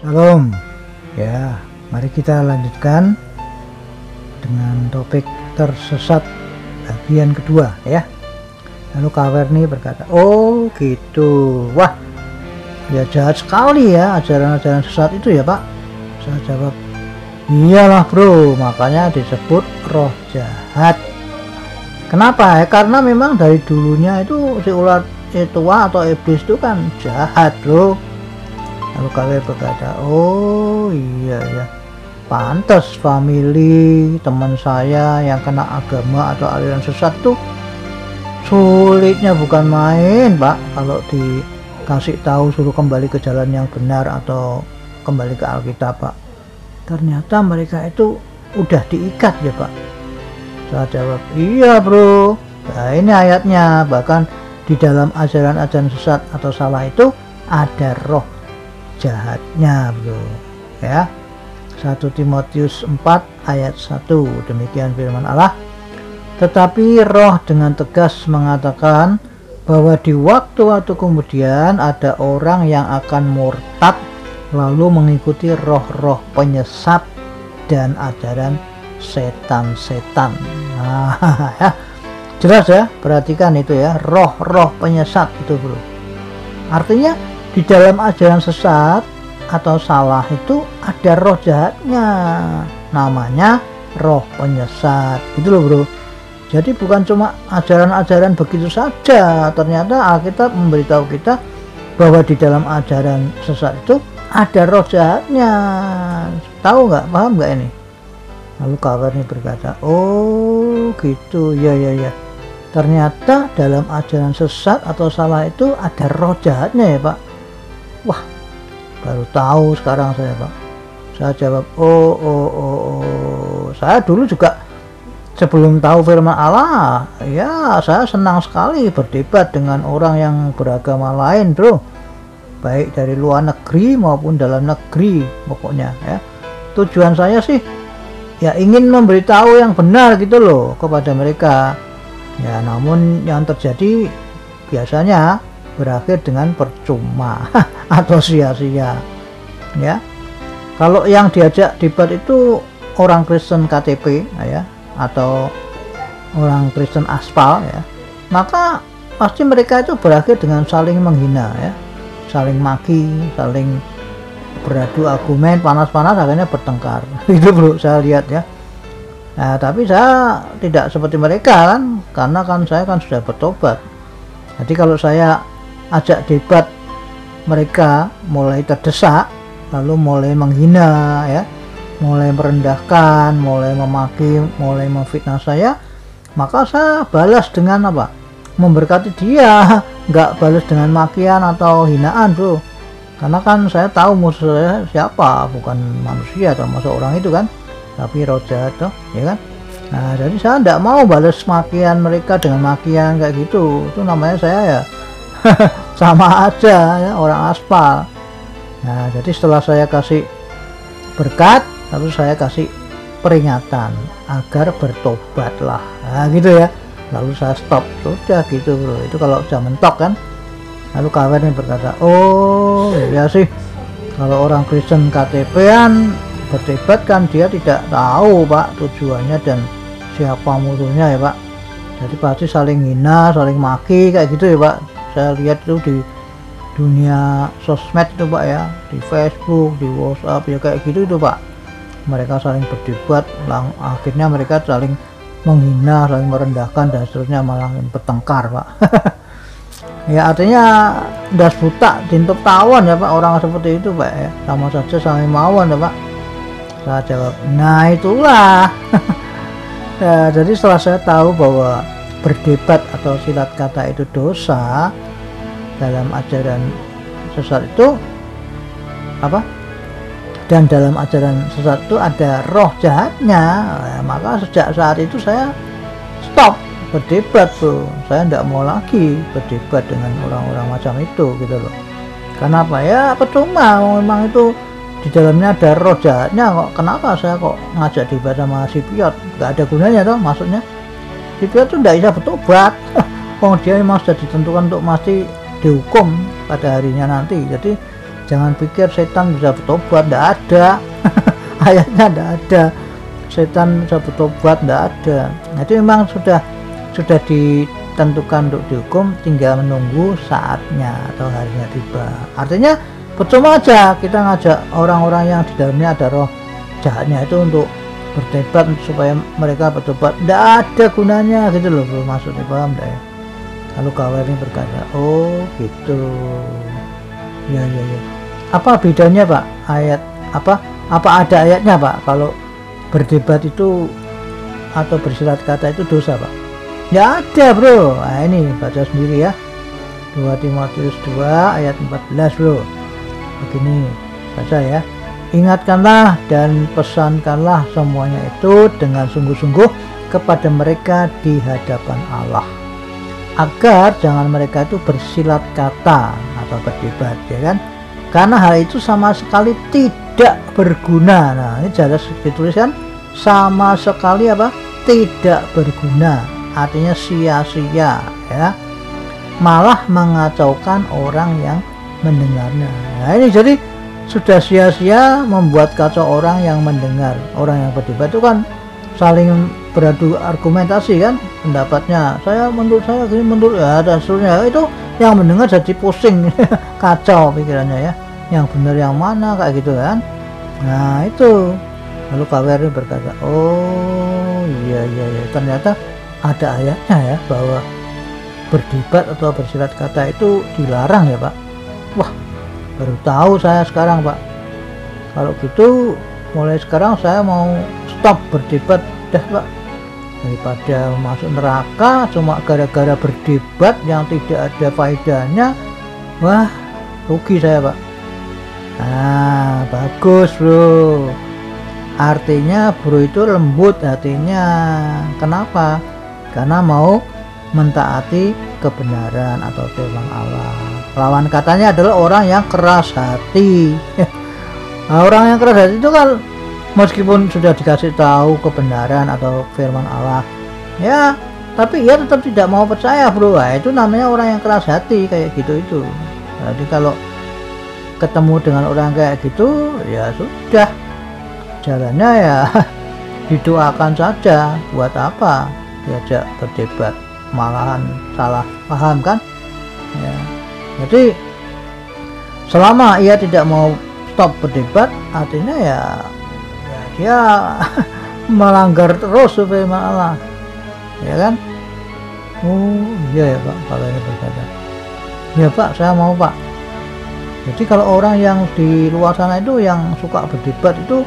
Shalom. Ya, mari kita lanjutkan dengan topik tersesat bagian kedua ya. Lalu Kaverni berkata, "Oh, gitu. Wah, ya jahat sekali ya ajaran-ajaran sesat itu ya, Pak." Saya jawab, "Iyalah, Bro. Makanya disebut roh jahat." Kenapa? Ya, karena memang dari dulunya itu si ular tua atau iblis itu kan jahat, Bro lalu kalian berkata oh iya ya pantas family teman saya yang kena agama atau aliran sesat tuh sulitnya bukan main pak. Kalau dikasih tahu suruh kembali ke jalan yang benar atau kembali ke Alkitab pak. Ternyata mereka itu udah diikat ya pak. Saya jawab iya bro. Nah ini ayatnya. Bahkan di dalam ajaran-ajaran sesat atau salah itu ada roh jahatnya bro. Ya. 1 Timotius 4 ayat 1 demikian firman Allah. Tetapi roh dengan tegas mengatakan bahwa di waktu-waktu kemudian ada orang yang akan murtad lalu mengikuti roh-roh penyesat dan ajaran setan-setan. Nah jelas ya perhatikan itu ya. Roh-roh penyesat itu bro. Artinya di dalam ajaran sesat atau salah itu ada roh jahatnya. Namanya roh penyesat. Gitu loh bro. Jadi bukan cuma ajaran-ajaran begitu saja. Ternyata Alkitab memberitahu kita bahwa di dalam ajaran sesat itu ada roh jahatnya. Tahu nggak? Paham nggak ini? Lalu kabarnya berkata oh gitu. Ya ya ya. Ternyata dalam ajaran sesat atau salah itu ada roh jahatnya ya pak wah baru tahu sekarang saya pak. Saya jawab oh oh oh oh. Saya dulu juga sebelum tahu firman Allah ya saya senang sekali berdebat dengan orang yang beragama lain bro. Baik dari luar negeri maupun dalam negeri pokoknya ya. Tujuan saya sih ya ingin memberitahu yang benar gitu loh kepada mereka. Ya namun yang terjadi biasanya berakhir dengan percuma atau sia-sia. Ya. Kalau yang diajak debat itu orang Kristen KTP ya atau orang Kristen aspal ya maka pasti mereka itu berakhir dengan saling menghina ya. Saling maki saling beradu argumen panas-panas akhirnya bertengkar. Itu bro saya lihat ya. Nah tapi saya tidak seperti mereka kan. Karena kan saya kan sudah bertobat. Jadi kalau saya ajak debat mereka mulai terdesak lalu mulai menghina ya. Mulai merendahkan mulai memaki mulai memfitnah saya. Maka saya balas dengan apa? Memberkati dia. Nggak balas dengan makian atau hinaan bro. Karena kan saya tahu musuh saya siapa bukan manusia termasuk orang itu kan. Tapi roja itu ya kan? Nah jadi saya tidak mau balas makian mereka dengan makian kayak gitu. Itu namanya saya ya sama aja ya orang aspal. Nah jadi setelah saya kasih berkat lalu saya kasih peringatan agar bertobatlah. Nah gitu ya. Lalu saya stop. Sudah gitu bro. Itu kalau sudah mentok kan? Lalu kawan berkata oh ya sih. Kalau orang Kristen KTP-an berdebat kan dia tidak tahu pak tujuannya dan siapa musuhnya ya pak. Jadi pasti saling hina saling maki kayak gitu ya pak saya lihat itu di dunia sosmed itu pak ya. Di Facebook di WhatsApp ya kayak gitu itu pak. Mereka saling berdebat lang akhirnya mereka saling menghina saling merendahkan dan seterusnya malah bertengkar pak. Ya artinya das buta tintuk tawon ya pak orang seperti itu pak ya. Sama saja saling mawon ya pak. Saya jawab nah itulah. Ya, jadi setelah saya tahu bahwa berdebat atau silat kata itu dosa dalam ajaran sesat itu apa? Dan dalam ajaran sesat itu ada roh jahatnya. Nah, maka sejak saat itu saya stop berdebat bro saya tidak mau lagi berdebat dengan orang-orang macam itu gitu loh. Karena apa ya percuma. Memang itu di dalamnya ada roh jahatnya. Kok kenapa saya kok ngajak debat sama si Piot? Nggak ada gunanya toh maksudnya dia tuh tidak bisa bertobat. Oh dia memang sudah ditentukan untuk mati dihukum pada harinya nanti. Jadi jangan pikir setan bisa bertobat tidak ada. Ayatnya tidak ada. Setan bisa bertobat tidak ada. Itu memang sudah sudah ditentukan untuk dihukum tinggal menunggu saatnya atau harinya tiba. Artinya percuma aja kita ngajak orang-orang yang di dalamnya ada roh jahatnya. Itu untuk berdebat supaya mereka bertobat tidak ada gunanya gitu loh bro maksudnya paham deh ya? Lalu kawan ini berkata oh gitu. Ya ya ya. Apa bedanya pak? Ayat apa? Apa ada ayatnya pak? Kalau berdebat itu atau bersilat kata itu dosa pak? Ya ada bro. Nah ini baca sendiri ya. 2 Timotius 2 ayat 14 bro. Begini baca ya ingatkanlah dan pesankanlah semuanya itu dengan sungguh-sungguh kepada mereka di hadapan Allah. Agar jangan mereka itu bersilat kata atau berdebat ya kan? Karena hal itu sama sekali tidak berguna. Nah ini jelas dituliskan sama sekali apa? Tidak berguna. Artinya sia-sia ya. Malah mengacaukan orang yang mendengarnya. Nah ini jadi sudah sia-sia membuat kacau orang yang mendengar orang yang berdebat itu kan saling beradu argumentasi kan pendapatnya. Saya menurut saya gini menurut ya dan seterusnya itu yang mendengar jadi pusing kacau pikirannya ya. Yang benar yang mana kayak gitu kan. Nah itu. Lalu KWR berkata oh iya iya iya. Ternyata ada ayatnya ya bahwa berdebat atau bersilat kata itu dilarang ya Pak. Wah baru tahu saya sekarang Pak. Kalau gitu mulai sekarang saya mau stop berdebat dah Pak. Daripada masuk neraka cuma gara-gara berdebat yang tidak ada faedahnya wah rugi saya pak. Nah bagus bro. Artinya bro itu lembut hatinya. Kenapa? Karena mau mentaati kebenaran atau firman Allah lawan katanya adalah orang yang keras hati. Nah, orang yang keras hati itu kan meskipun sudah dikasih tahu kebenaran atau firman Allah ya tapi ia tetap tidak mau percaya bro. Nah, itu namanya orang yang keras hati kayak gitu itu. Jadi kalau ketemu dengan orang kayak gitu ya sudah. Jalannya ya didoakan saja. Buat apa diajak berdebat? Malahan salah paham kan? Ya jadi selama ia tidak mau stop berdebat artinya ya ya melanggar terus firman Allah ya kan? Oh iya ya Pak kalau ini berkata. Ya Pak saya mau Pak. Jadi kalau orang yang di luar sana itu yang suka berdebat itu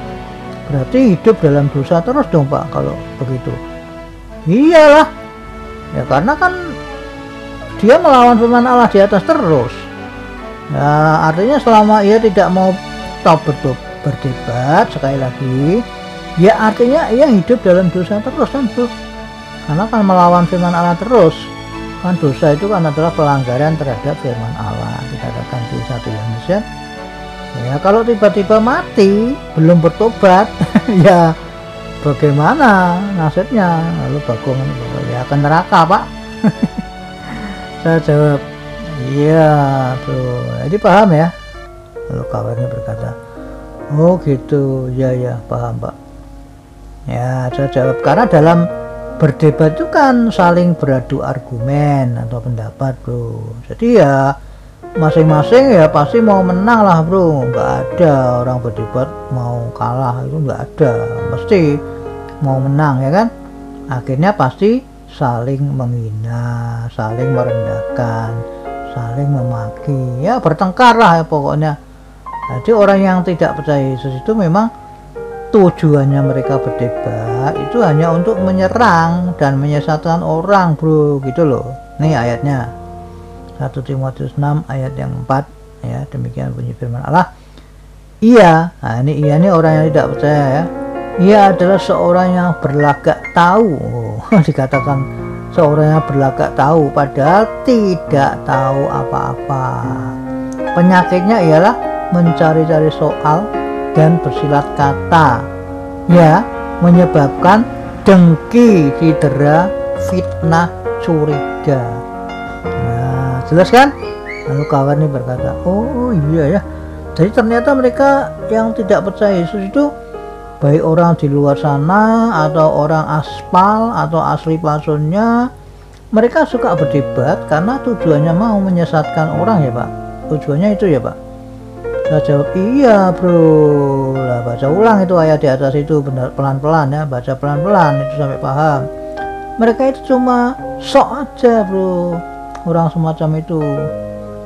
berarti hidup dalam dosa terus dong Pak kalau begitu. Iyalah. Ya karena kan dia melawan firman Allah di atas terus. Ya artinya selama ia tidak mau stop berdebat sekali lagi ya artinya ia hidup dalam dosa terus kan tuh karena kan melawan firman Allah terus kan dosa itu kan adalah pelanggaran terhadap firman Allah dikatakan di satu Yohanes ya ya kalau tiba-tiba mati belum bertobat ya bagaimana nasibnya? Lalu bagong ya akan neraka pak saya jawab iya tuh jadi paham ya lalu kawannya berkata Oh gitu, ya ya paham pak. Ya saya jawab karena dalam berdebat itu kan saling beradu argumen atau pendapat bro. Jadi ya masing-masing ya pasti mau menang lah bro. Nggak ada orang berdebat mau kalah itu nggak ada. Mesti mau menang ya kan. Akhirnya pasti saling menghina, saling merendahkan, saling memaki. Ya bertengkar lah ya pokoknya. Jadi orang yang tidak percaya Yesus itu memang tujuannya mereka berdebat itu hanya untuk menyerang dan menyesatkan orang bro gitu loh. Nih ayatnya. 1 Timotius 6 ayat yang 4 ya demikian bunyi firman Allah. Iya nah ini iya ini orang yang tidak percaya ya ia adalah seorang yang berlagak tahu. Oh, dikatakan seorang yang berlagak tahu padahal tidak tahu apa-apa. Penyakitnya ialah mencari-cari soal dan bersilat kata. Ya menyebabkan dengki cedera fitnah curiga. Nah jelas kan? Lalu kawan ini berkata oh iya ya. Jadi ternyata mereka yang tidak percaya Yesus itu baik orang di luar sana atau orang aspal atau asli palsunya mereka suka berdebat karena tujuannya mau menyesatkan orang ya pak. Tujuannya itu ya pak. Saya jawab iya bro. Lah baca ulang itu ayat di atas itu benar pelan-pelan ya baca pelan-pelan itu sampai paham. Mereka itu cuma sok aja bro. Orang semacam itu.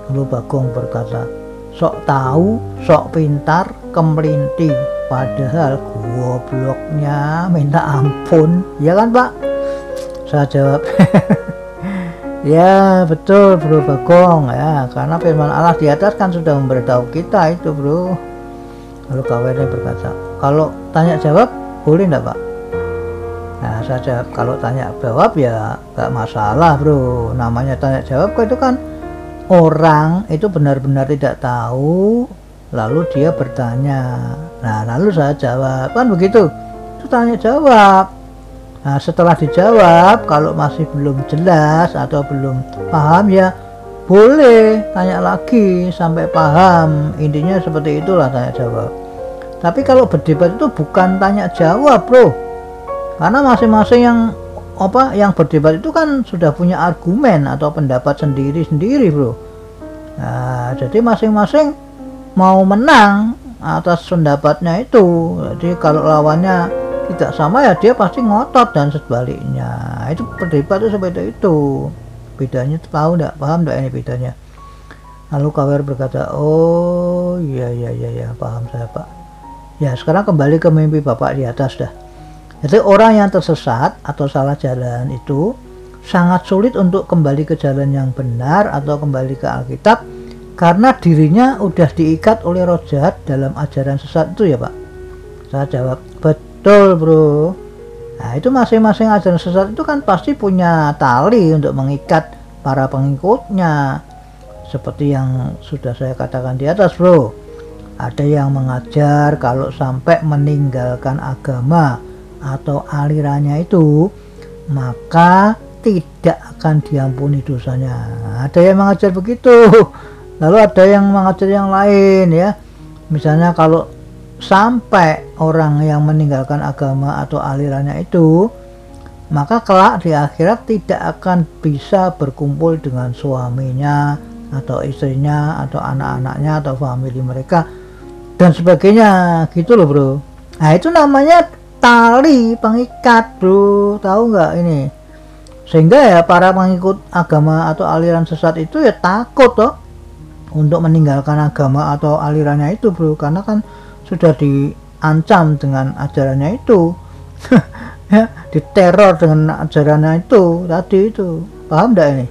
Lalu Bagong berkata sok tahu, sok pintar, kemelinti. Padahal gobloknya minta ampun. Ya kan Pak? Saya jawab, ya betul bro Bagong ya. Karena firman Allah di atas kan sudah memberitahu kita itu bro. Lalu kawannya berkata kalau tanya jawab boleh enggak pak? Nah saya jawab kalau tanya jawab ya gak masalah bro. Namanya tanya jawab itu kan orang itu benar-benar tidak tahu lalu dia bertanya nah lalu saya jawab kan begitu? Itu tanya jawab. Nah setelah dijawab kalau masih belum jelas atau belum paham ya boleh tanya lagi sampai paham. Intinya seperti itulah tanya jawab. Tapi kalau berdebat itu bukan tanya jawab bro. Karena masing-masing yang apa yang berdebat itu kan sudah punya argumen atau pendapat sendiri-sendiri bro. Nah jadi masing-masing mau menang atas pendapatnya itu. Jadi kalau lawannya tidak sama ya dia pasti ngotot dan sebaliknya. Itu berdebat itu seperti itu. Bedanya tahu tidak paham tidak ini bedanya? Lalu kawer berkata oh iya iya iya ya, paham saya pak. Ya sekarang kembali ke mimpi bapak di atas dah. Jadi orang yang tersesat atau salah jalan itu sangat sulit untuk kembali ke jalan yang benar atau kembali ke Alkitab karena dirinya udah diikat oleh roh jahat dalam ajaran sesat itu ya Pak. Saya jawab, betul bro. Nah itu masing-masing ajaran sesat itu kan pasti punya tali untuk mengikat para pengikutnya. Seperti yang sudah saya katakan di atas bro. Ada yang mengajar kalau sampai meninggalkan agama atau alirannya itu maka tidak akan diampuni dosanya ada yang mengajar begitu lalu ada yang mengajar yang lain ya. Misalnya kalau sampai orang yang meninggalkan agama atau alirannya itu maka kelak di akhirat tidak akan bisa berkumpul dengan suaminya atau istrinya atau anak-anaknya atau famili mereka dan sebagainya. Gitu loh bro. Nah itu namanya tali pengikat bro. Tahu nggak ini? Sehingga ya para pengikut agama atau aliran sesat itu ya takut toh untuk meninggalkan agama atau alirannya itu bro. Karena kan sudah diancam dengan ajarannya itu. Ya diteror dengan ajarannya itu tadi itu. Paham tidak ini?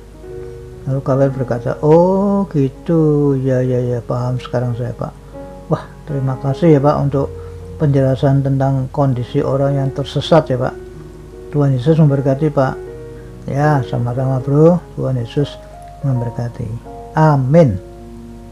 Lalu kalian berkata oh gitu. Ya ya ya paham sekarang saya pak. Wah terima kasih ya pak untuk penjelasan tentang kondisi orang yang tersesat ya Pak. Tuhan Yesus memberkati Pak. Ya sama-sama bro. Tuhan Yesus memberkati. Amin